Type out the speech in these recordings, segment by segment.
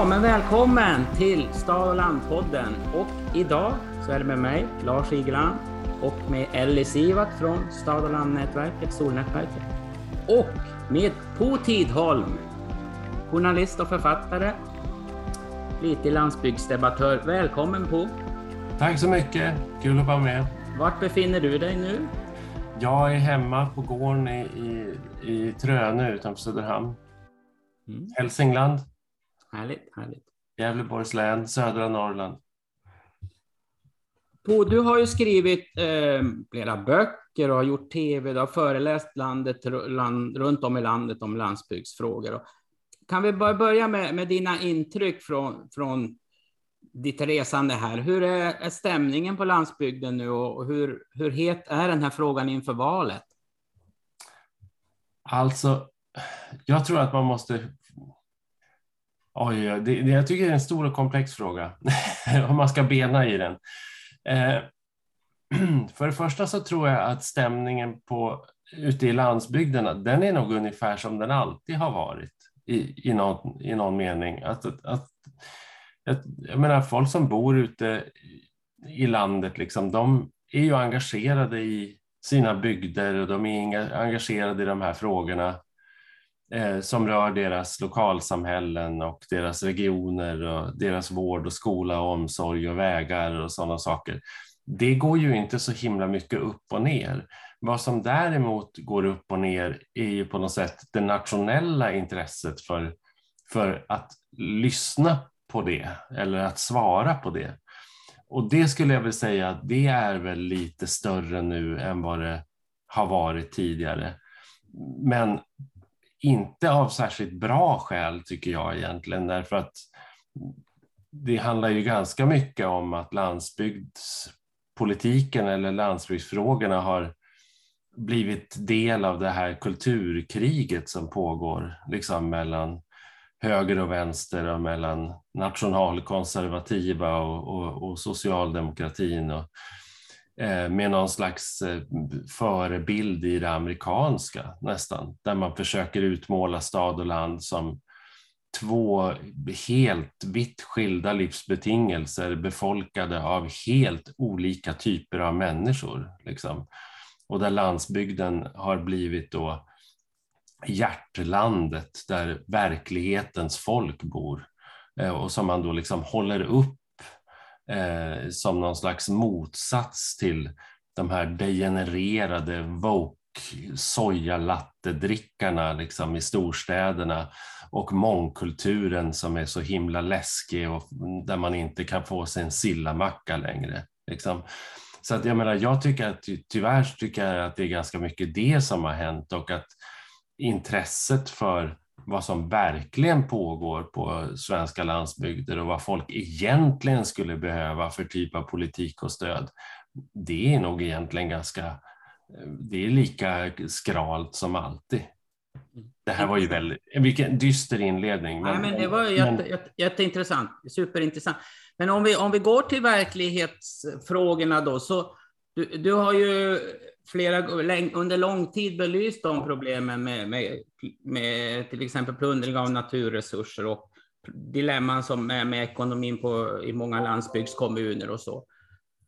Ja, men välkommen till Stad och landpodden. Och idag så är det med mig, Lars Igeland, och med Ellie Sivak från Stad och landnätverket, Solnätverket. Och med Po Tidholm, journalist och författare, flitig landsbygdsdebattör. Välkommen Po! Tack så mycket, kul att vara med. Vart befinner du dig nu? Jag är hemma på gården i, i, i Trönö utanför Söderhamn. Mm. Hälsingland. Härligt, härligt. Gävleborgs län, södra Norrland. Po, du har ju skrivit eh, flera böcker och har gjort tv, du har föreläst landet, land, runt om i landet om landsbygdsfrågor. Kan vi börja med, med dina intryck från, från ditt resande här. Hur är, är stämningen på landsbygden nu och hur, hur het är den här frågan inför valet? Alltså, jag tror att man måste... Oj, det, det, jag tycker det är en stor och komplex fråga, om man ska bena i den. Eh, för det första så tror jag att stämningen på, ute i landsbygderna, den är nog ungefär som den alltid har varit i, i, någon, i någon mening. Att, att, jag menar, folk som bor ute i landet, liksom, de är ju engagerade i sina bygder och de är engagerade i de här frågorna Eh, som rör deras lokalsamhällen och deras regioner och deras vård och skola och omsorg och vägar och sådana saker. Det går ju inte så himla mycket upp och ner. Vad som däremot går upp och ner är ju på något sätt det nationella intresset för, för att lyssna på det eller att svara på det. Och det skulle jag vilja säga att det är väl lite större nu än vad det har varit tidigare. Men inte av särskilt bra skäl tycker jag egentligen därför att det handlar ju ganska mycket om att landsbygdspolitiken eller landsbygdsfrågorna har blivit del av det här kulturkriget som pågår liksom mellan höger och vänster och mellan nationalkonservativa och, och, och socialdemokratin och, eh, Eh, med någon slags eh, förebild i det amerikanska nästan, där man försöker utmåla stad och land som två helt vitt skilda livsbetingelser befolkade av helt olika typer av människor. Liksom. Och där landsbygden har blivit då hjärtlandet där verklighetens folk bor eh, och som man då liksom håller upp eh, som någon slags motsats till de här degenererade woke sojalattedrickarna liksom i storstäderna och mångkulturen som är så himla läskig och där man inte kan få sig en sillamacka längre. Liksom. Så att jag menar, jag tycker att tyvärr tycker jag att det är ganska mycket det som har hänt och att intresset för vad som verkligen pågår på svenska landsbygder och vad folk egentligen skulle behöva för typ av politik och stöd, det är nog egentligen ganska, det är lika skralt som alltid. Det här var ju väldigt, vilken dyster inledning. Men, Nej, men det var jätte, men... jätte, jätteintressant, superintressant. Men om vi, om vi går till verklighetsfrågorna då, så du, du har ju flera, under lång tid belyst de problemen med, med, med till exempel plundring av naturresurser och dilemman som är med ekonomin på, i många landsbygdskommuner och så.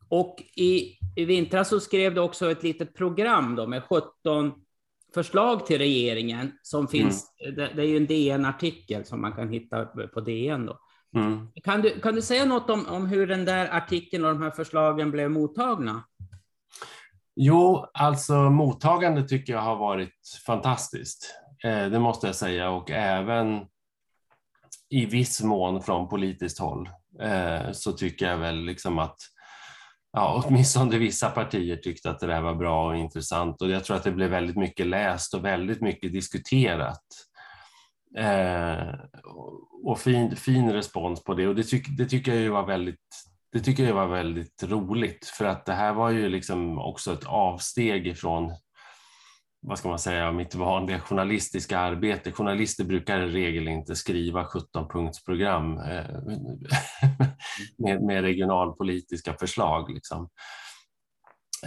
Och i, i vintras så skrev du också ett litet program då med 17 förslag till regeringen som finns. Mm. Det, det, är ju en DN-artikel som man kan hitta på DN. Då. Mm. Kan, du, kan du säga något om, om hur den där artikeln och de här förslagen blev mottagna? Jo, alltså mottagandet tycker jag har varit fantastiskt. Eh, det måste jag säga och även i viss mån från politiskt håll eh, så tycker jag väl liksom att ja, åtminstone vissa partier tyckte att det där var bra och intressant och jag tror att det blev väldigt mycket läst och väldigt mycket diskuterat. Eh, och fin, fin respons på det och det, tyck, det tycker jag ju var väldigt det tycker jag var väldigt roligt för att det här var ju liksom också ett avsteg ifrån vad ska man säga, mitt vanliga journalistiska arbete. Journalister brukar i regel inte skriva 17-punktsprogram eh, med, med regionalpolitiska förslag. Liksom.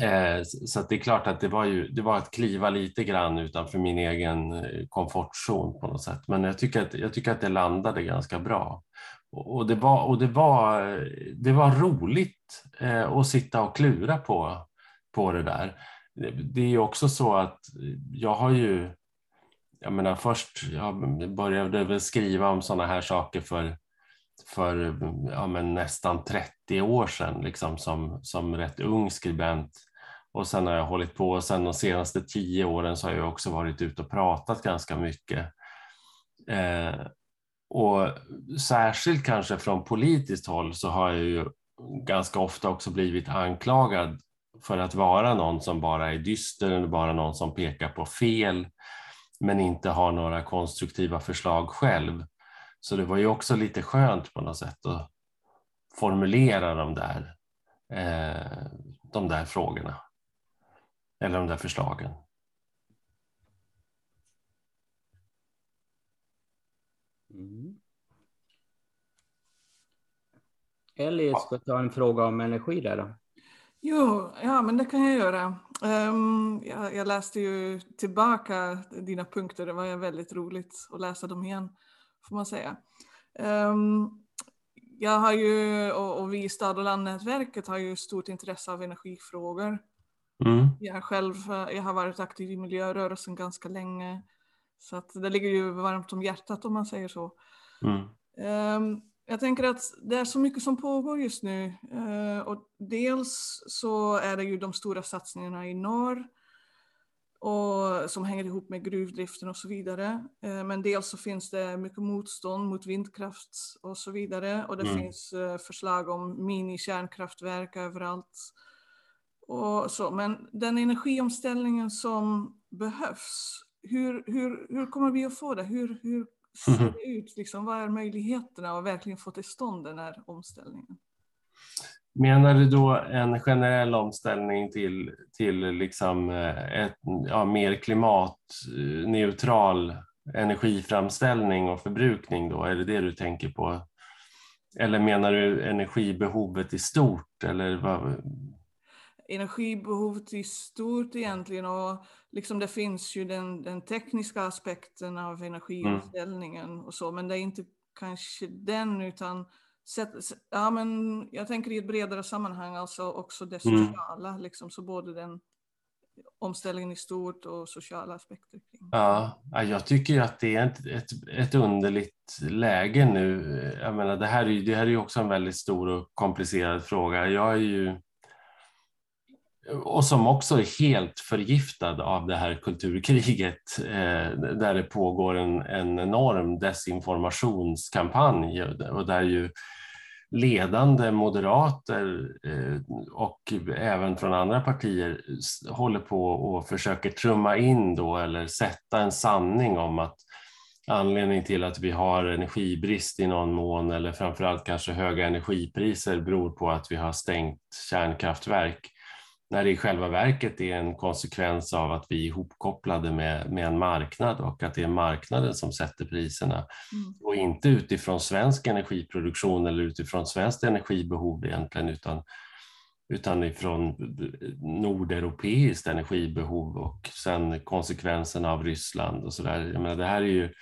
Eh, så det är klart att det var, ju, det var att kliva lite grann utanför min egen eh, komfortzon på något sätt. Men jag tycker att, jag tycker att det landade ganska bra. Och det var, och det var, det var roligt eh, att sitta och klura på, på det där. Det är ju också så att jag har ju, jag menar först, jag började väl skriva om sådana här saker för för ja, men nästan 30 år sedan liksom, som, som rätt ung skribent. Och sen har jag hållit på och sen de senaste tio åren så har jag också varit ute och pratat ganska mycket. Eh, och särskilt kanske från politiskt håll så har jag ju ganska ofta också blivit anklagad för att vara någon som bara är dyster eller bara någon som pekar på fel men inte har några konstruktiva förslag själv. Så det var ju också lite skönt på något sätt att formulera de där, eh, de där frågorna. Eller de där förslagen. Mm. Ellie ska ta en fråga om energi där då. Jo, ja men det kan jag göra. Um, jag, jag, läste ju tillbaka dina punkter, det var väldigt roligt att läsa dem igen får man säga. Um, jag har ju, och, och vi i Stad och landnätverket har ju stort intresse av energifrågor. Mm. Jag själv jag har varit aktiv i miljörörelsen ganska länge. Så att det ligger ju varmt om hjärtat om man säger så. Mm. Um, jag tänker att det är så mycket som pågår just nu. Uh, och dels så är det ju de stora satsningarna i norr och som hänger ihop med gruvdriften och så vidare. Eh, men dels så finns det mycket motstånd mot vindkraft och så vidare och det mm. finns eh, förslag om mini-kärnkraftverk överallt. Och så. Men den energiomställningen som behövs, hur, hur, hur kommer vi att få det? Hur, hur ser det ut? Liksom, vad är möjligheterna att verkligen få till stånd den här omställningen? Menar du då en generell omställning till, till liksom eh, ett, ja, mer klimatneutral energiframställning och förbrukning? Då? Är det det du tänker på? Eller menar du energibehovet i stort? Eller vad? Energibehovet i stort egentligen och liksom det finns ju den, den tekniska aspekten av energiomställningen mm. och så, men det är inte kanske den utan ja, men jag tänker i ett bredare sammanhang, alltså också det mm. sociala, mm. liksom, så både den omställningen i stort och sociala aspekter. Ja, jag tycker att det är ett, ett, ett underligt läge nu. Jag menar, det, här är, det här är ju också en väldigt stor och komplicerad fråga. Jag är ju och som också är helt förgiftad av det här kulturkriget eh, där det pågår en, en enorm desinformationskampanj och där ju ledande moderater eh, och även från andra partier håller på och försöker trumma in då eller sätta en sanning om att anledningen till att vi har energibrist i någon mån eller framförallt kanske höga energipriser beror på att vi har stängt kärnkraftverk när det i själva verket är en konsekvens av att vi är ihopkopplade med, med en marknad och att det är marknaden som sätter priserna mm. och inte utifrån svensk energiproduktion eller utifrån svenskt energibehov egentligen utan, utan ifrån nordeuropeiskt energibehov och sen konsekvenserna av Ryssland och så där. Jag menar, det här är ju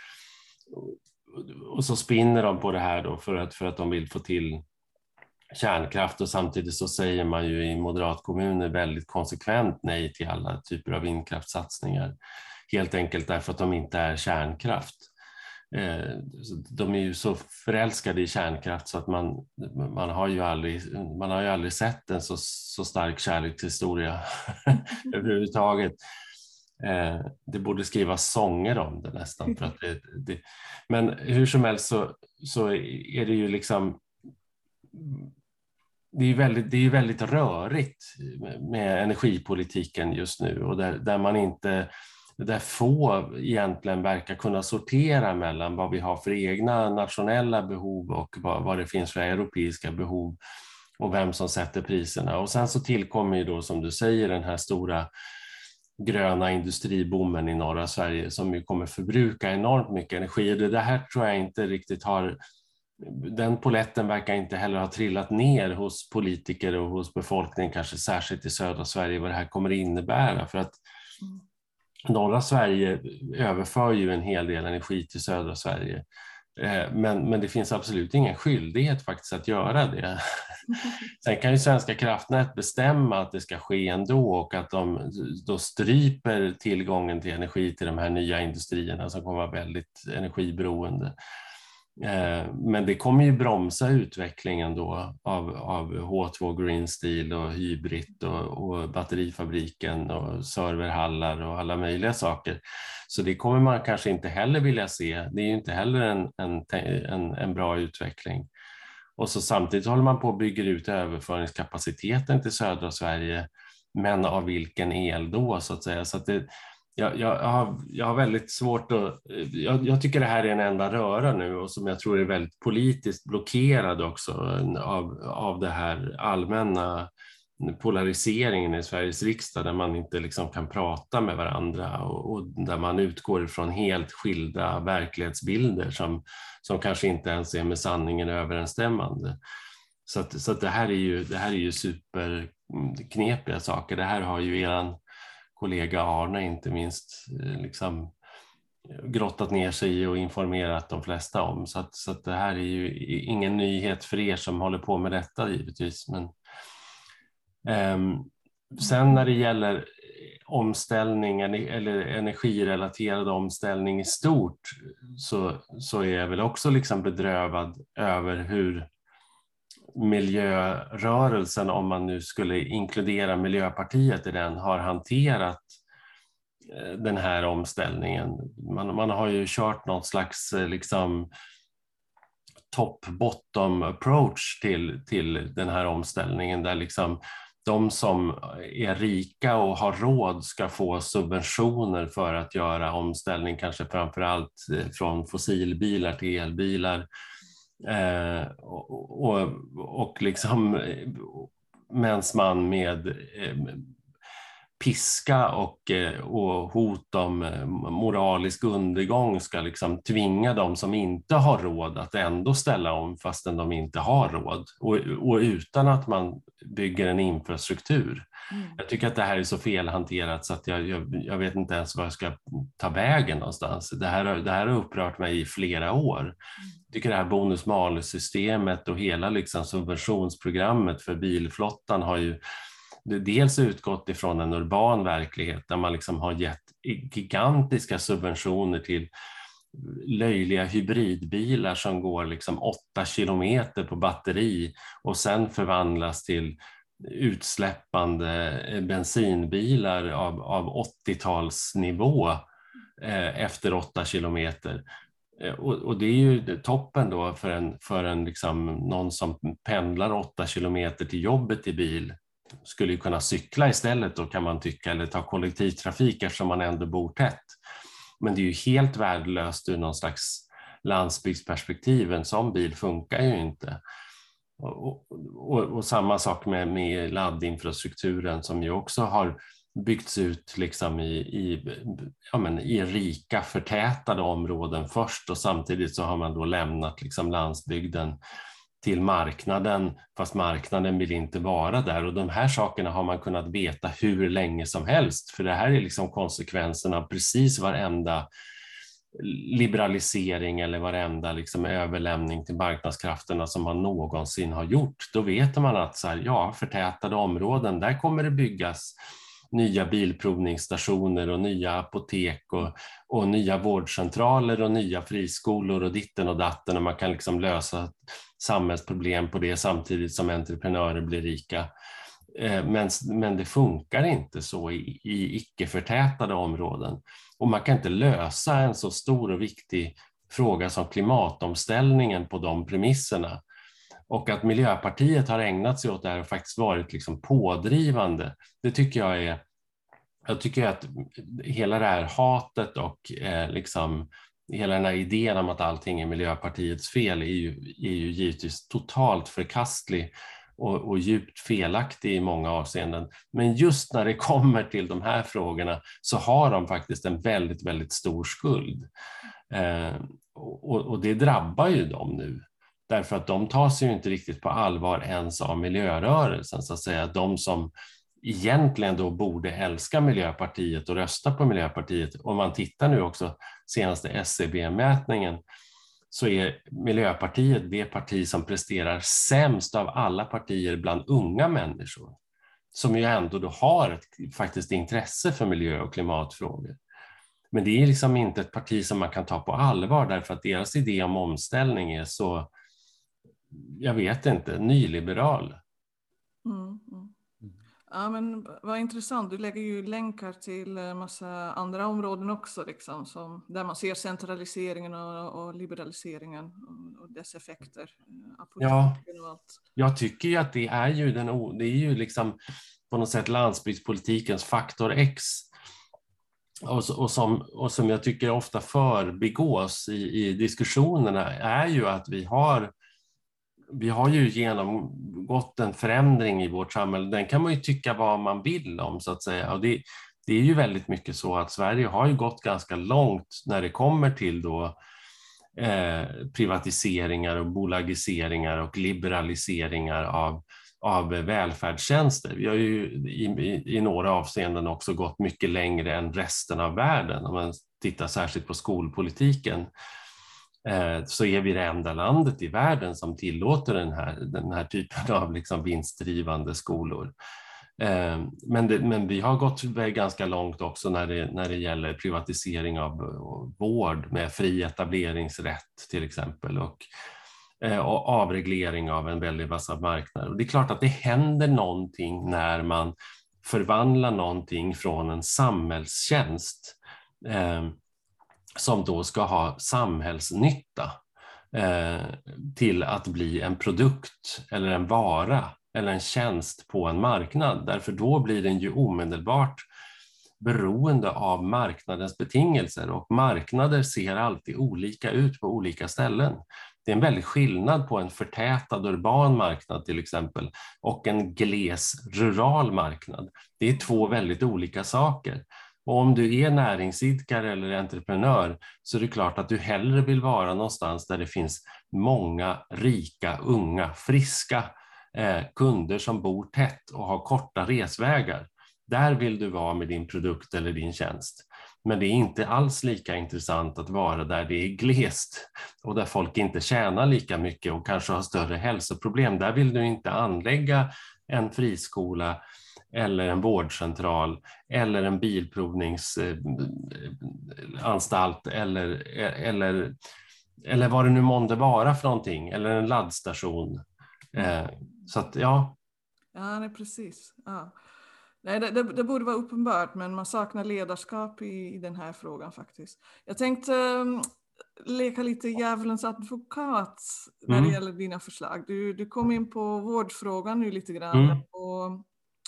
och så spinner de på det här då för att, för att de vill få till kärnkraft och samtidigt så säger man ju i moderatkommuner väldigt konsekvent nej till alla typer av vindkraftssatsningar. Helt enkelt därför att de inte är kärnkraft. Eh, de är ju så förälskade i kärnkraft så att man, man, har, ju aldrig, man har ju aldrig sett en så, så stark kärlekshistoria överhuvudtaget. Eh, det borde skrivas sånger om det nästan. För att det, det, men hur som helst så, så är det ju liksom det är väldigt, det är väldigt rörigt med energipolitiken just nu och där, där man inte där få egentligen verkar kunna sortera mellan vad vi har för egna nationella behov och vad, vad det finns för europeiska behov och vem som sätter priserna. Och sen så tillkommer ju då som du säger den här stora gröna industriboomen i norra Sverige som ju kommer förbruka enormt mycket energi. Det här tror jag inte riktigt har den poletten verkar inte heller ha trillat ner hos politiker och hos befolkningen, kanske särskilt i södra Sverige, vad det här kommer innebära. För att norra Sverige överför ju en hel del energi till södra Sverige. Eh, men, men det finns absolut ingen skyldighet faktiskt att göra det. Sen kan ju Svenska kraftnät bestämma att det ska ske ändå och att de då stryper tillgången till energi till de här nya industrierna som kommer vara väldigt energiberoende. Eh, men det kommer ju bromsa utvecklingen då av, av H2 Green Steel och Hybrid och, och, batterifabriken och serverhallar och alla möjliga saker. Så det kommer man kanske inte heller vilja se. Det är ju inte heller en, en, en, en bra utveckling. Och så samtidigt håller man på att bygga ut överföringskapaciteten till södra Sverige, men av vilken el då så att säga. Så att det, jag, jag, har, jag har väldigt svårt att... Jag, jag, tycker det här är en enda röra nu och som jag tror är väldigt politiskt blockerad också av, av det här allmänna polariseringen i Sveriges riksdag där man inte liksom kan prata med varandra och, och, där man utgår ifrån helt skilda verklighetsbilder som, som kanske inte ens är med sanningen överensstämmande. Så, att, så att det, här är ju, det här är ju superknepiga saker. Det här har ju eran kollega Arne inte minst eh, liksom eh, grottat ner sig i och informerat de flesta om. Så, att, så att det här är ju ingen nyhet för er som håller på med detta givetvis. Men, um, sen när det gäller eh, omställning eller energirelaterad omställning i stort så, så är jag väl också liksom bedrövad över hur miljörörelsen, om man nu skulle inkludera Miljöpartiet i den, har hanterat eh, den här omställningen. Man, man har ju kört något slags eh, liksom, top-bottom approach till, till den här omställningen där liksom de som är rika och har råd ska få subventioner för att göra omställning, kanske framför allt eh, från fossilbilar till elbilar. Eh, och, och, och liksom eh, medan man med eh, piska och, eh, och hot om eh, moralisk undergång ska liksom tvinga de som inte har råd att ändå ställa om fastän de inte har råd och, och utan att man bygger en infrastruktur. Mm. Jag tycker att det här är så felhanterat så att jag, jag, jag, vet inte ens var jag ska ta vägen någonstans. Det här, det här har upprört mig i flera år. Mm. Jag tycker det här bonus-malus-systemet och hela liksom subventionsprogrammet för bilflottan har ju dels utgått ifrån en urban verklighet där man liksom har gett gigantiska subventioner till löjliga hybridbilar som går liksom 8 kilometer på batteri och sen förvandlas till utsläppande bensinbilar av, av 80-talsnivå eh, efter 8 kilometer. Eh, och, och, det är ju toppen då för, en, för en liksom, någon som pendlar 8 kilometer till jobbet i bil skulle ju kunna cykla istället då kan man tycka, eller ta kollektivtrafik eftersom man ändå bor tätt. Men det är ju helt värdelöst ur någon slags landsbygdsperspektiv, en sån bil funkar ju inte. Och, och, och, samma sak med, med laddinfrastrukturen som ju också har byggts ut liksom i, i, ja men, i rika förtätade områden först och samtidigt så har man då lämnat liksom landsbygden till marknaden, fast marknaden vill inte vara där. Och de här sakerna har man kunnat veta hur länge som helst, för det här är liksom konsekvenserna av precis varenda liberalisering eller varenda liksom överlämning till marknadskrafterna som man någonsin har gjort. Då vet man att så här, ja, förtätade områden, där kommer det byggas nya bilprovningsstationer och nya apotek och, och nya vårdcentraler och nya friskolor och ditten och datten och man kan liksom lösa samhällsproblem på det samtidigt som entreprenörer blir rika. Eh, men, men det funkar inte så i, i icke-förtätade områden. Och man kan inte lösa en så stor och viktig fråga som klimatomställningen på de premisserna. Och att Miljöpartiet har ägnat sig åt det här och faktiskt varit liksom pådrivande, det tycker jag är... Jag tycker att hela det här hatet och eh, liksom hela den här idén om att allting är Miljöpartiets fel är ju, är ju givetvis totalt förkastlig och, och, djupt felaktig i många avseenden. Men just när det kommer till de här frågorna så har de faktiskt en väldigt, väldigt stor skuld. Eh, och, och, det drabbar ju dem nu. Därför att de tas ju inte riktigt på allvar ens av miljörörelsen, så att säga. De som egentligen då borde älska Miljöpartiet och rösta på Miljöpartiet. Om man tittar nu också senaste SCB-mätningen så är Miljöpartiet det parti som presterar sämst av alla partier bland unga människor som ju ändå då har ett faktiskt intresse för miljö och klimatfrågor. Men det är liksom inte ett parti som man kan ta på allvar därför att deras idé om omställning är så, jag vet inte, nyliberal. Mm, mm. Ja, men vad intressant. Du lägger ju länkar till en massa andra områden också, liksom, som, där man ser centraliseringen och, och liberaliseringen och, och, dess effekter. Eh, ja, och allt. jag tycker ju att det är ju, den, det är ju liksom på något sätt landsbygdspolitikens faktor X och, och, som, och som jag tycker ofta förbigås i, i diskussionerna är ju att vi har vi har ju genomgått en förändring i vårt samhälle. Den kan man ju tycka vad man vill om så att säga. Och det, det är ju väldigt mycket så att Sverige har ju gått ganska långt när det kommer till då eh, privatiseringar och bolagiseringar och liberaliseringar av, av välfärdstjänster. Vi har ju i, i, i några avseenden också gått mycket längre än resten av världen om man tittar särskilt på skolpolitiken. Eh, så är vi det enda landet i världen som tillåter den här, den här typen av liksom vinstdrivande skolor. Eh, men, det, men vi har gått ganska långt också när det, när det gäller privatisering av eh, vård med fri etableringsrätt till exempel och, och avreglering av en väldig massa marknader. det är klart att det händer någonting när man förvandlar någonting från en samhällstjänst som då ska ha samhällsnytta eh, till att bli en produkt eller en vara eller en tjänst på en marknad. Därför då blir den ju omedelbart beroende av marknadens betingelser och marknader ser alltid olika ut på olika ställen. Det är en väldig skillnad på en förtätad urban marknad till exempel och en gles rural marknad. Det är två väldigt olika saker. Och om du är näringsidkare eller entreprenör så är det klart att du hellre vill vara någonstans där det finns många rika, unga, friska eh, kunder som bor tätt och har korta resvägar. Där vill du vara med din produkt eller din tjänst. Men det är inte alls lika intressant att vara där det är glest och där folk inte tjänar lika mycket och kanske har större hälsoproblem. Där vill du inte anlägga en friskola eller en vårdcentral eller en bilprovningsanstalt eller, eller, eller vad det nu månde vara för någonting, eller en laddstation. Eh, så att ja. Ja, nej, precis. Ja. Nej, det, det, det, borde vara uppenbart, men man saknar ledarskap i, i den här frågan faktiskt. Jag tänkte um, leka lite djävulens advokat när mm. det gäller dina förslag. Du, du kom in på vårdfrågan nu lite grann. Mm. Och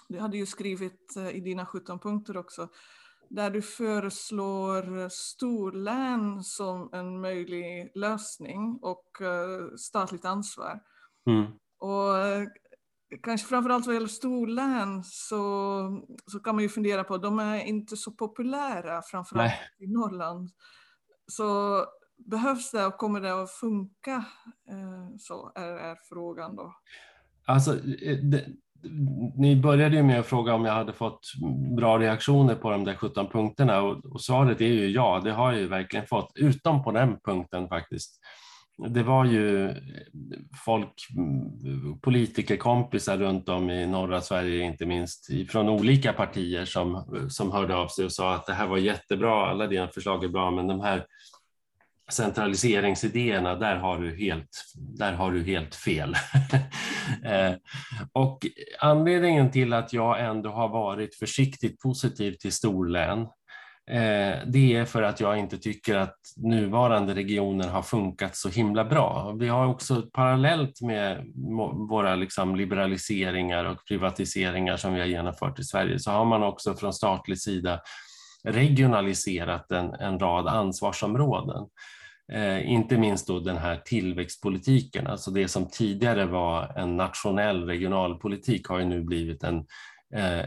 du hade ju skrivit eh, i dina 17 punkter också, där du föreslår storlän som en möjlig lösning och eh, statligt ansvar. Mm. Och eh, kanske framförallt vad gäller storlän så, så kan man ju fundera på, de är inte så populära framförallt Nej. i Norrland. Så behövs det och kommer det att funka? Så är, är frågan då. Alltså, det, ni började ju med att fråga om jag hade fått bra reaktioner på de där 17 punkterna och, och svaret är ju ja, det har jag ju verkligen fått, utom på den punkten faktiskt. Det var ju folk, politikerkompisar runt om i norra Sverige, inte minst från olika partier som, som hörde av sig och sa att det här var jättebra, alla dina förslag är bra, men de här centraliseringsidéerna, där har du helt, där har du helt fel. Eh, och anledningen till att jag ändå har varit försiktigt positiv till storlän, eh, det är för att jag inte tycker att nuvarande regioner har funkat så himla bra. Vi har också parallellt med våra liksom liberaliseringar och privatiseringar som vi har genomfört i Sverige, så har man också från statlig sida regionaliserat en, en rad ansvarsområden. Eh, inte minst då den här tillväxtpolitiken, alltså det som tidigare var en nationell regionalpolitik har ju nu blivit en,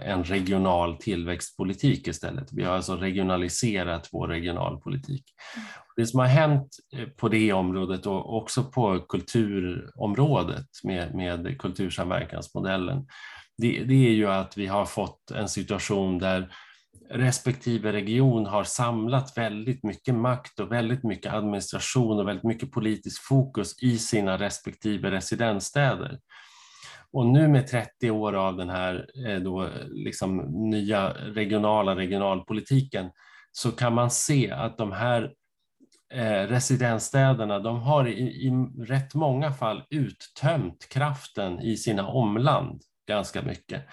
en regional tillväxtpolitik istället. Vi har alltså regionaliserat vår regionalpolitik. Det som har hänt på det området och också på kulturområdet med, med kultursamverkansmodellen, det, det är ju att vi har fått en situation där respektive region har samlat väldigt mycket makt och väldigt mycket administration och väldigt mycket politiskt fokus i sina respektive residensstäder. Och nu med 30 år av den här eh, då, liksom, nya regionala regionalpolitiken så kan man se att de här eh, residensstäderna de har i, i rätt många fall uttömt kraften i sina omland ganska mycket.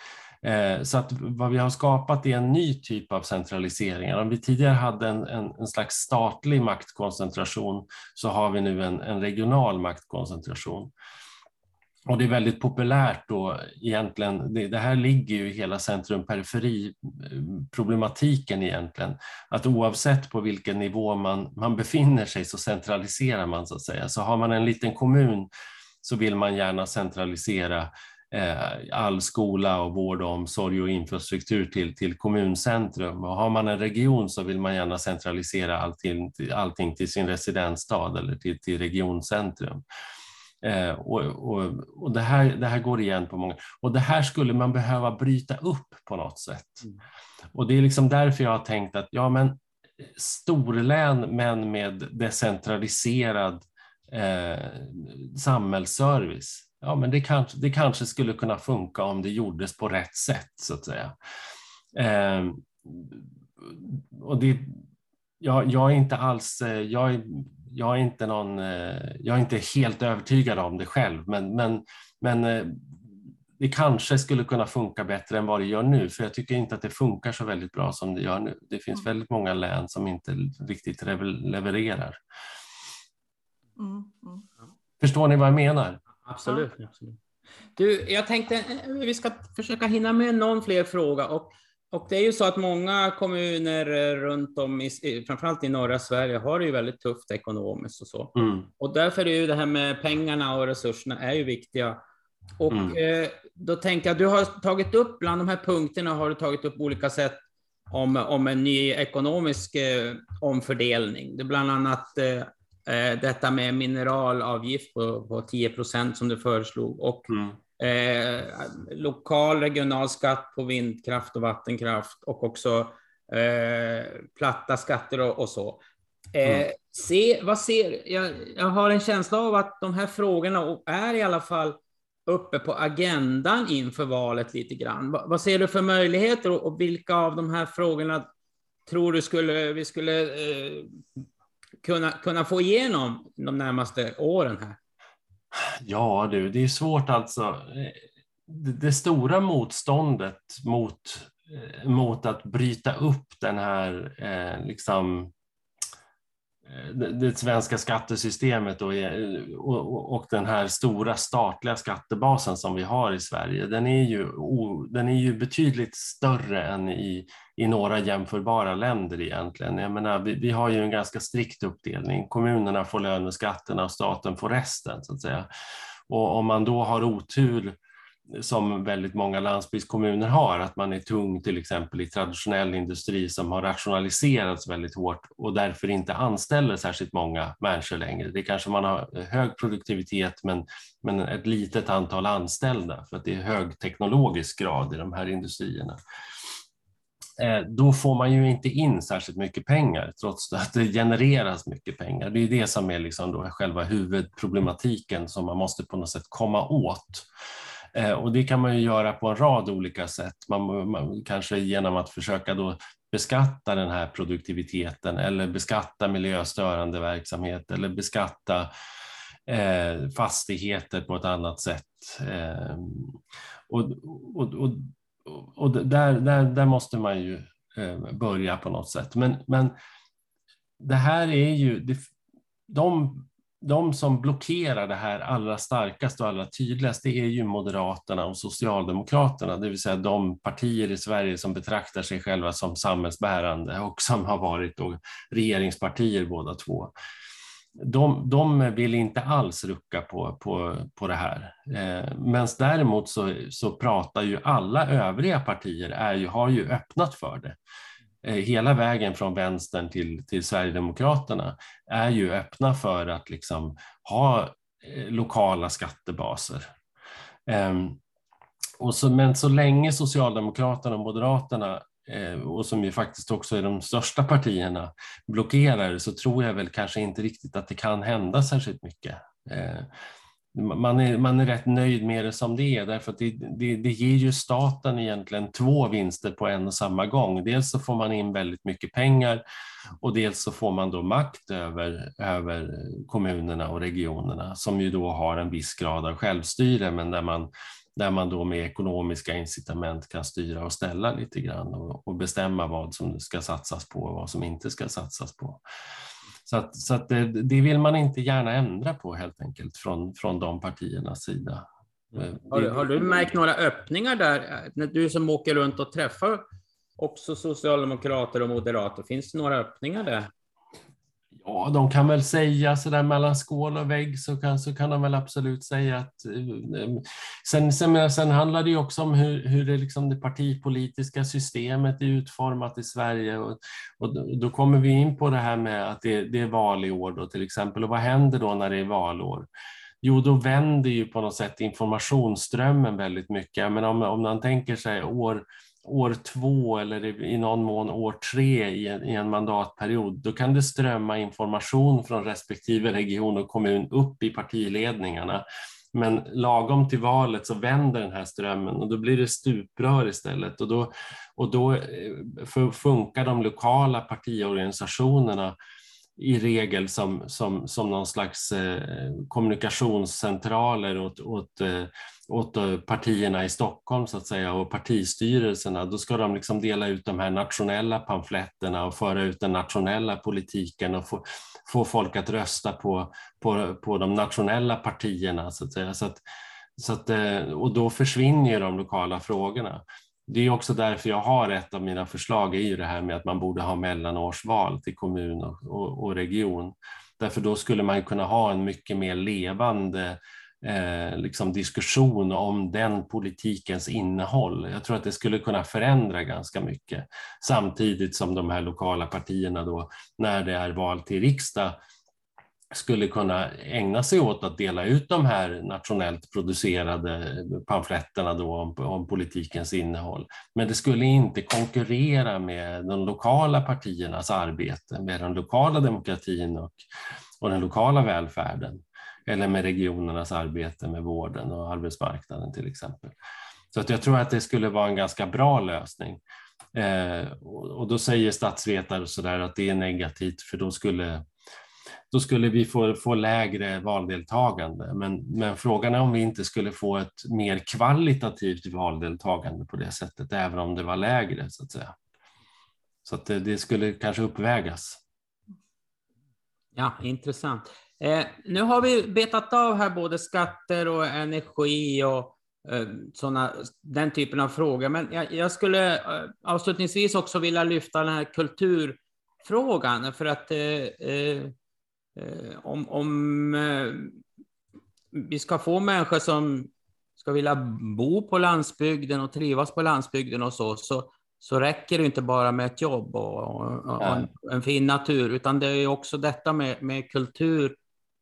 Eh, så att vad vi har skapat är en ny typ av centralisering. Om vi tidigare hade en, en, en slags statlig maktkoncentration så har vi nu en, en, regional maktkoncentration. Och det är väldigt populärt då egentligen, det, det här ligger ju i hela centrum-periferi-problematiken eh, egentligen, att oavsett på vilken nivå man, man befinner sig så centraliserar man så att säga. Så har man en liten kommun så vill man gärna centralisera Eh, all skola och vård och omsorg och infrastruktur till, till kommuncentrum. Och har man en region så vill man gärna centralisera allting, allting till sin residensstad eller till, till regioncentrum. Eh, och, och, och det, här, det här går igen på många. Och det här skulle man behöva bryta upp på något sätt. Mm. Och det är liksom därför jag har tänkt att ja, men storlän men med decentraliserad eh, samhällsservice ja, men det kanske, det kanske skulle kunna funka om det gjordes på rätt sätt så att säga. Eh, och det, jag, jag, är inte alls, eh, jag, är, jag är inte någon, eh, jag är inte helt övertygad om det själv, men, men, men eh, det kanske skulle kunna funka bättre än vad det gör nu, för jag tycker inte att det funkar så väldigt bra som det gör nu. Det finns mm. väldigt många län som inte riktigt levererar. Mm, mm. Förstår ni vad jag menar? Absolut. Ja. absolut. Du, jag tänkte eh, vi ska försöka hinna med någon fler fråga. Och, och det är ju så att många kommuner eh, runt om, i, framförallt i norra Sverige, har det ju väldigt tufft ekonomiskt och så. Mm. Och därför är ju det här med pengarna och resurserna är ju viktiga. Och mm. eh, då tänker jag, du har tagit upp, bland de här punkterna har du tagit upp olika sätt om, om en ny ekonomisk eh, omfördelning. Det bland annat eh, detta med mineralavgift på, på 10 procent som du föreslog och mm. eh, lokal regional skatt på vindkraft och vattenkraft och också eh, platta skatter och, och så. Eh, mm. Se, vad ser, jag, jag har en känsla av att de här frågorna är i alla fall uppe på agendan inför valet lite grann. Vad, vad ser du för möjligheter och, och, vilka av de här frågorna tror du skulle, vi skulle eh, kunna, kunna få igenom de närmaste åren här? Ja du, det är svårt alltså. Det, det stora motståndet mot, eh, mot att bryta upp den här eh, liksom eh, det svenska skattesystemet eh, och, och, den här stora statliga skattebasen som vi har i Sverige, den är ju, den är ju betydligt större än i, i några jämförbara länder egentligen. Jag menar, vi, vi har ju en ganska strikt uppdelning. Kommunerna får löneskatterna och staten får resten, så att säga. Och om man då har otur som väldigt många landsbygdskommuner har, att man är tung till exempel i traditionell industri som har rationaliserats väldigt hårt och därför inte anställer särskilt många människor längre. Det kanske man har hög produktivitet men, men ett litet antal anställda för att det är hög teknologisk grad i de här industrierna. Eh, då får man ju inte in särskilt mycket pengar trots att det genereras mycket pengar. Det är det som är liksom då själva huvudproblematiken som man måste på något sätt komma åt. Eh, och det kan man ju göra på en rad olika sätt. Man, man, kanske genom att försöka då beskatta den här produktiviteten eller beskatta miljöstörande verksamhet eller beskatta eh, fastigheter på ett annat sätt. Eh, och, och, och, och där, där, där måste man ju eh, börja på något sätt. Men, men det här är ju, det, de de som blockerar det här allra starkast och allra tydligast, det är ju Moderaterna och Socialdemokraterna, det vill säga de partier i Sverige som betraktar sig själva som samhällsbärande och som har varit då regeringspartier båda två de, de vill inte alls rucka på, på, på det här. Eh, Men däremot så, så pratar ju alla övriga partier, är ju, har ju öppnat för det. Eh, hela vägen från vänstern till, till Sverigedemokraterna är ju öppna för att liksom ha eh, lokala skattebaser. Ehm, och så, men så länge Socialdemokraterna och Moderaterna Eh, och som ju faktiskt också är de största partierna, blockerar så tror jag väl kanske inte riktigt att det kan hända särskilt mycket. Eh, man är, man är rätt nöjd med det som det är därför att det, det, det ger ju staten egentligen två vinster på en och samma gång. Dels så får man in väldigt mycket pengar och dels så får man då makt över, över kommunerna och regionerna som ju då har en viss grad av självstyre men där man där man då med ekonomiska incitament kan styra och ställa lite grann och, och bestämma vad som ska satsas på och vad som inte ska satsas på. Så, att, så att det, det, vill man inte gärna ändra på helt enkelt från, från de partiernas sida. Mm. Har, du, har du märkt några öppningar där, när du som åker runt och träffar också socialdemokrater och moderater, finns det några öppningar där? Ja, de kan väl säga så där mellan skål och vägg så kan, så kan de väl absolut säga att... Eh, sen, sen, sen handlar det ju också om hur, hur det, liksom det partipolitiska systemet är utformat i Sverige. Och, och då kommer vi in på det här med att det, det är val i år då till exempel. Och vad händer då när det är valår? Jo, då vänder ju på något sätt informationsströmmen väldigt mycket. Men om, om man tänker sig år år två eller i någon mån år tre i en, i en, mandatperiod, då kan det strömma information från respektive region och kommun upp i partiledningarna. Men lagom till valet så vänder den här strömmen och då blir det stuprör istället och då, och då eh, funkar de lokala partiorganisationerna i regel som, som, som någon slags eh, kommunikationscentraler åt, åt, eh, åt eh, partierna i Stockholm så att säga och partistyrelserna. Då ska de liksom dela ut de här nationella pamfletterna och föra ut den nationella politiken och få, få folk att rösta på, på, på de nationella partierna så att säga. Så att, så att, eh, och då försvinner ju de lokala frågorna det är också därför jag har ett av mina förslag är ju det här med att man borde ha mellanårsval till kommun och, och, och region. Därför då skulle man kunna ha en mycket mer levande eh, liksom diskussion om den politikens innehåll. Jag tror att det skulle kunna förändra ganska mycket. Samtidigt som de här lokala partierna då, när det är val till riksdag, skulle kunna ägna sig åt att dela ut de här nationellt producerade pamfletterna då om, om, politikens innehåll. Men det skulle inte konkurrera med de lokala partiernas arbete, med den lokala demokratin och, och den lokala välfärden eller med regionernas arbete med vården och arbetsmarknaden till exempel. Så att jag tror att det skulle vara en ganska bra lösning. Eh, och då säger statsvetare så där att det är negativt för då skulle då skulle vi få, få lägre valdeltagande. Men, men frågan är om vi inte skulle få ett mer kvalitativt valdeltagande på det sättet, även om det var lägre så att säga. Så att det, det skulle kanske uppvägas. Ja, intressant. Eh, nu har vi betat av här både skatter och energi och eh, såna, den typen av frågor. Men jag, jag skulle eh, avslutningsvis också vilja lyfta den här kulturfrågan. För att eh, eh Eh, om, om vi ska få människor som ska vilja bo på landsbygden och trivas på landsbygden och så, så, så räcker det inte bara med ett jobb och, och, och en, en, fin natur, utan det är också detta med, med kultur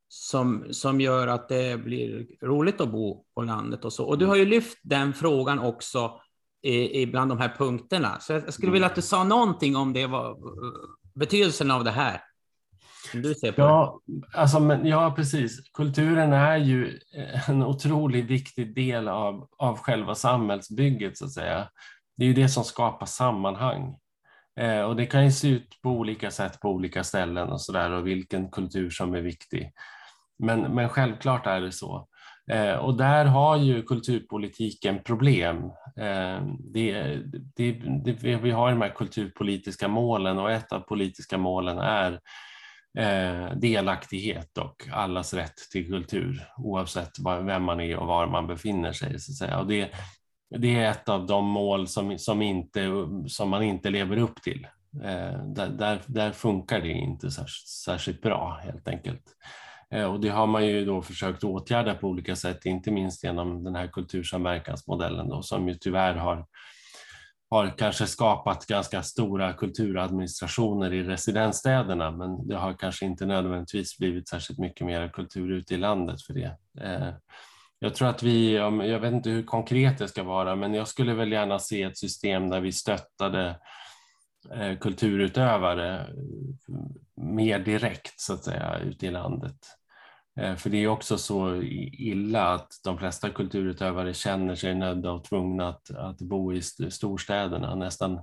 som, som gör att det blir roligt att bo på landet och så. Och du har ju lyft den frågan också i, i bland de här punkterna. Så jag skulle vilja att du sa någonting om det, vad, betydelsen av det här du ser på ja, Alltså, men, ja, precis. Kulturen är ju en otroligt viktig del av, av själva samhällsbygget, så att säga. Det är ju det som skapar sammanhang. Eh, och det kan ju se ut på olika sätt på olika ställen och sådär och vilken kultur som är viktig. Men, men självklart är det så. Eh, och där har ju kulturpolitiken problem. Eh, det, det, det, vi har de här kulturpolitiska målen och ett av politiska målen är eh, delaktighet och allas rätt till kultur oavsett vem man är och var man befinner sig. Så att säga. Och det, det är ett av de mål som, som, inte, som man inte lever upp till Eh, där, där, där, funkar det inte särskilt bra helt enkelt. Eh, och det har man ju då försökt åtgärda på olika sätt, inte minst genom den här kultursamverkansmodellen då, som ju tyvärr har, har kanske skapat ganska stora kulturadministrationer i residensstäderna, men det har kanske inte nödvändigtvis blivit särskilt mycket mer kultur ute i landet för det. Eh, jag tror att vi, jag vet inte hur konkret det ska vara, men jag skulle väl gärna se ett system där vi stöttade eh, kulturutövare eh, mer direkt så att säga ute i landet. Eh, för det är också så illa att de flesta kulturutövare känner sig nödda och tvungna att, att bo i storstäderna. Nästan,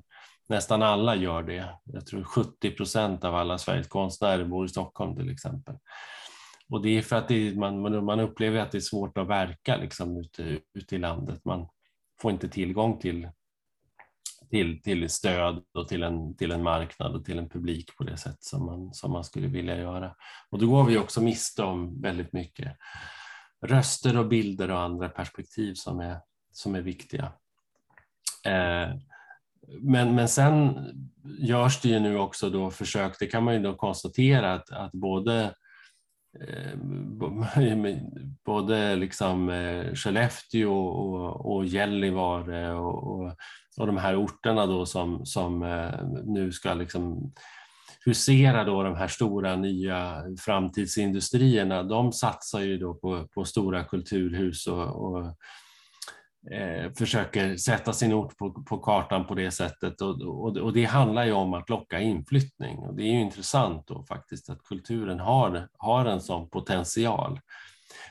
nästan alla gör det. Jag tror 70 procent av alla Sveriges konstnärer bor i Stockholm till exempel. Och det är för att det, man, man upplever att det är svårt att verka liksom ute, ute i landet. Man får inte tillgång till, till, till stöd och till en, till en marknad och till en publik på det sätt som man, som man skulle vilja göra. Och då går vi också miste om väldigt mycket röster och bilder och andra perspektiv som är, som är viktiga. Eh, men, men sen görs det ju nu också då försök, det kan man ju då konstatera att, att både Eh, både liksom eh, Skellefteå och, och Gällivare och, och, och de här orterna då som, som eh, nu ska liksom husera då de här stora nya framtidsindustrierna, de satsar ju då på, på stora kulturhus och, och eh, försöker sätta sin ort på, på kartan på det sättet. Och, och, och, det handlar ju om att locka inflyttning. Och det är ju intressant då faktiskt att kulturen har, har en sån potential.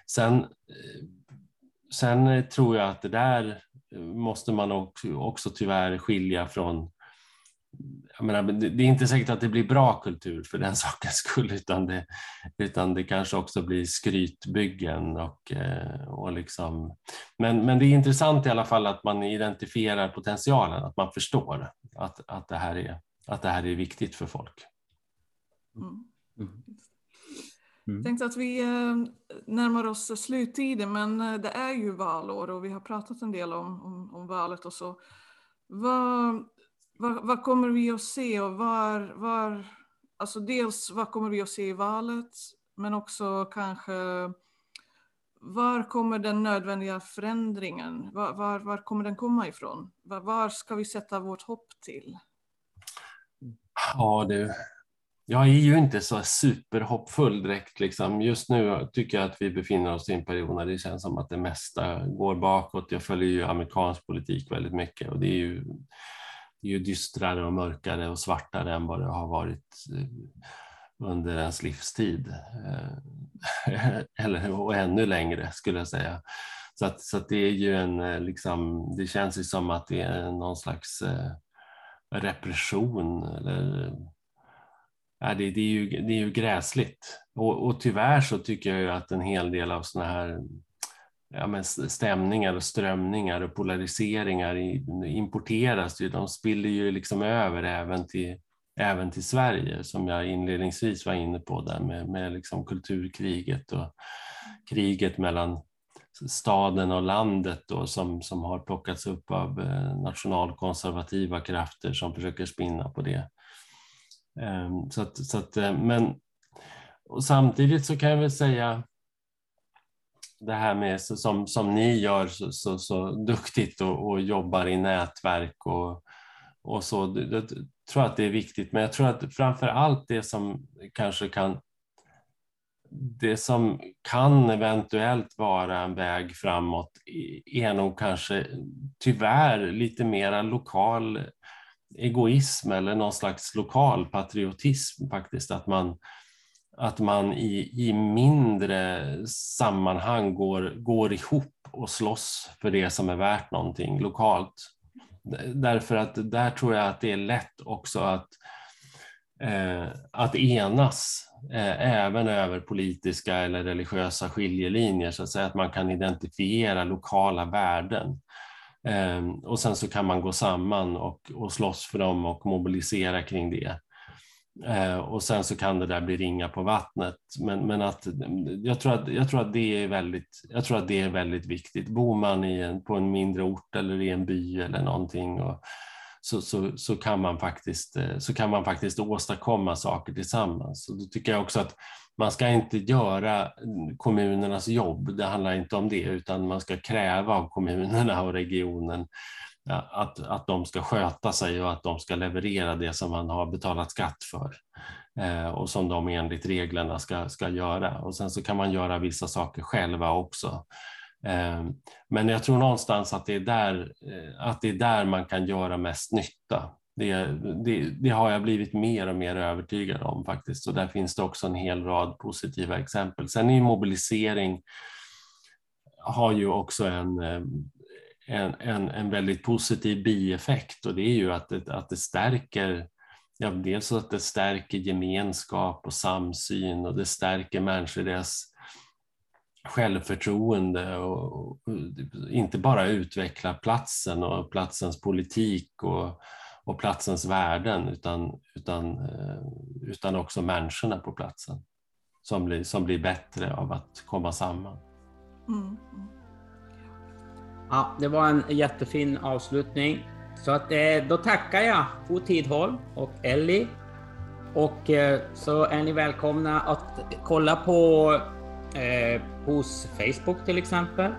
Sen, eh, sen tror jag att det där måste man också, också tyvärr skilja från jag menar, det är inte säkert att det blir bra kultur för den sakens skull, utan det, utan det kanske också blir skrytbyggen. Och, eh, och liksom, men, men det är intressant i alla fall att man identifierar potentialen, att man förstår att, att, det, här är, att det här är viktigt för folk. Mm. Mm. Jag tänkte att vi eh, närmar oss sluttiden, men eh, det är ju valår och vi har pratat en del om, om, om valet och så. Vad, vad, vad, kommer vi att se och var, var, alltså dels vad kommer vi att se i valet, men också kanske var kommer den nödvändiga förändringen, var, var, var kommer den komma ifrån? Var, var, ska vi sätta vårt hopp till? Ja du, jag är ju inte så superhoppfull direkt. Liksom. Just nu tycker jag att vi befinner oss i en period när det känns som att det mesta går bakåt. Jag följer ju amerikansk politik väldigt mycket och det är ju ju dystrare och mörkare och svartare än vad det har varit eh, under ens livstid. Eh, eller, och ännu längre skulle jag säga. Så, att, så att det är ju en, eh, liksom, det känns ju som att det är någon slags repression. Eller, ja, det, det, är ju, det är ju gräsligt. Och, och tyvärr så tycker jag ju att en hel del av såna här ja, men stämningar och strömningar och polariseringar importeras. De spiller ju liksom över även till, även till Sverige som jag inledningsvis var inne på där med, med liksom kulturkriget och kriget mellan staden och landet då, som, som har plockats upp av eh, nationalkonservativa krafter som försöker spinna på det. Ehm, så att, så att, eh, men och samtidigt så kan jag väl säga det här med som, som ni gör så, så, så duktigt och, och, jobbar i nätverk och, och så. Jag tror att det är viktigt, men jag tror att framför allt det som kanske kan det som kan eventuellt vara en väg framåt är nog kanske tyvärr lite mera lokal egoism eller någon slags lokal patriotism faktiskt. Att man, att man i, i mindre sammanhang går, går ihop och slåss för det som är värt någonting lokalt. Därför att där tror jag att det är lätt också att, eh, att enas eh, även över politiska eller religiösa skiljelinjer, så att säga att man kan identifiera lokala värden. Eh, och sen så kan man gå samman och, och slåss för dem och mobilisera kring det. Eh, och sen så kan det där bli ringa på vattnet. Men, men att, jag, tror att, jag, tror att det är väldigt, jag tror att det är väldigt viktigt. Bor man i en, på en mindre ort eller i en by eller någonting och, så, så, så, kan man faktiskt, eh, så kan man faktiskt åstadkomma saker tillsammans. Och då tycker jag också att man ska inte göra kommunernas jobb, det handlar inte om det, utan man ska kräva av kommunerna och regionen att, att de ska sköta sig och att de ska leverera det som man har betalat skatt för eh, och som de enligt reglerna ska, ska göra. Och sen så kan man göra vissa saker själva också. Eh, men jag tror någonstans att det är där, eh, att det är där man kan göra mest nytta. Det, det, det, har jag blivit mer och mer övertygad om faktiskt och där finns det också en hel rad positiva exempel. Sen är mobilisering har ju också en, en, en, en väldigt positiv bieffekt och det är ju att det, att det stärker ja, dels att det stärker gemenskap och samsyn och det stärker människor deras självförtroende och, och inte bara utveckla platsen och platsens politik och, och platsens värden utan, utan, eh, utan också människorna på platsen som blir, som blir bättre av att komma samman. Mm. mm. Ja, det var en jättefin avslutning. Så att, eh, då tackar jag Bo Tidholm och Ellie. Och eh, så är ni välkomna att kolla på eh, hos Facebook till exempel.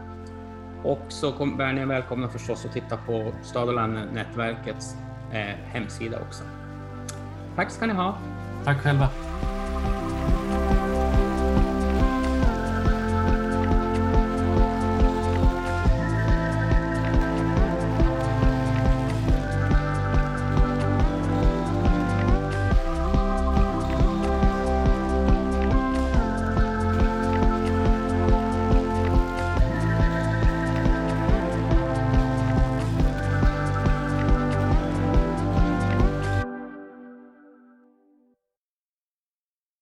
Och så är ni välkomna förstås att titta på Stad och nätverkets eh, hemsida också. Tack ska ni ha. Tack själva.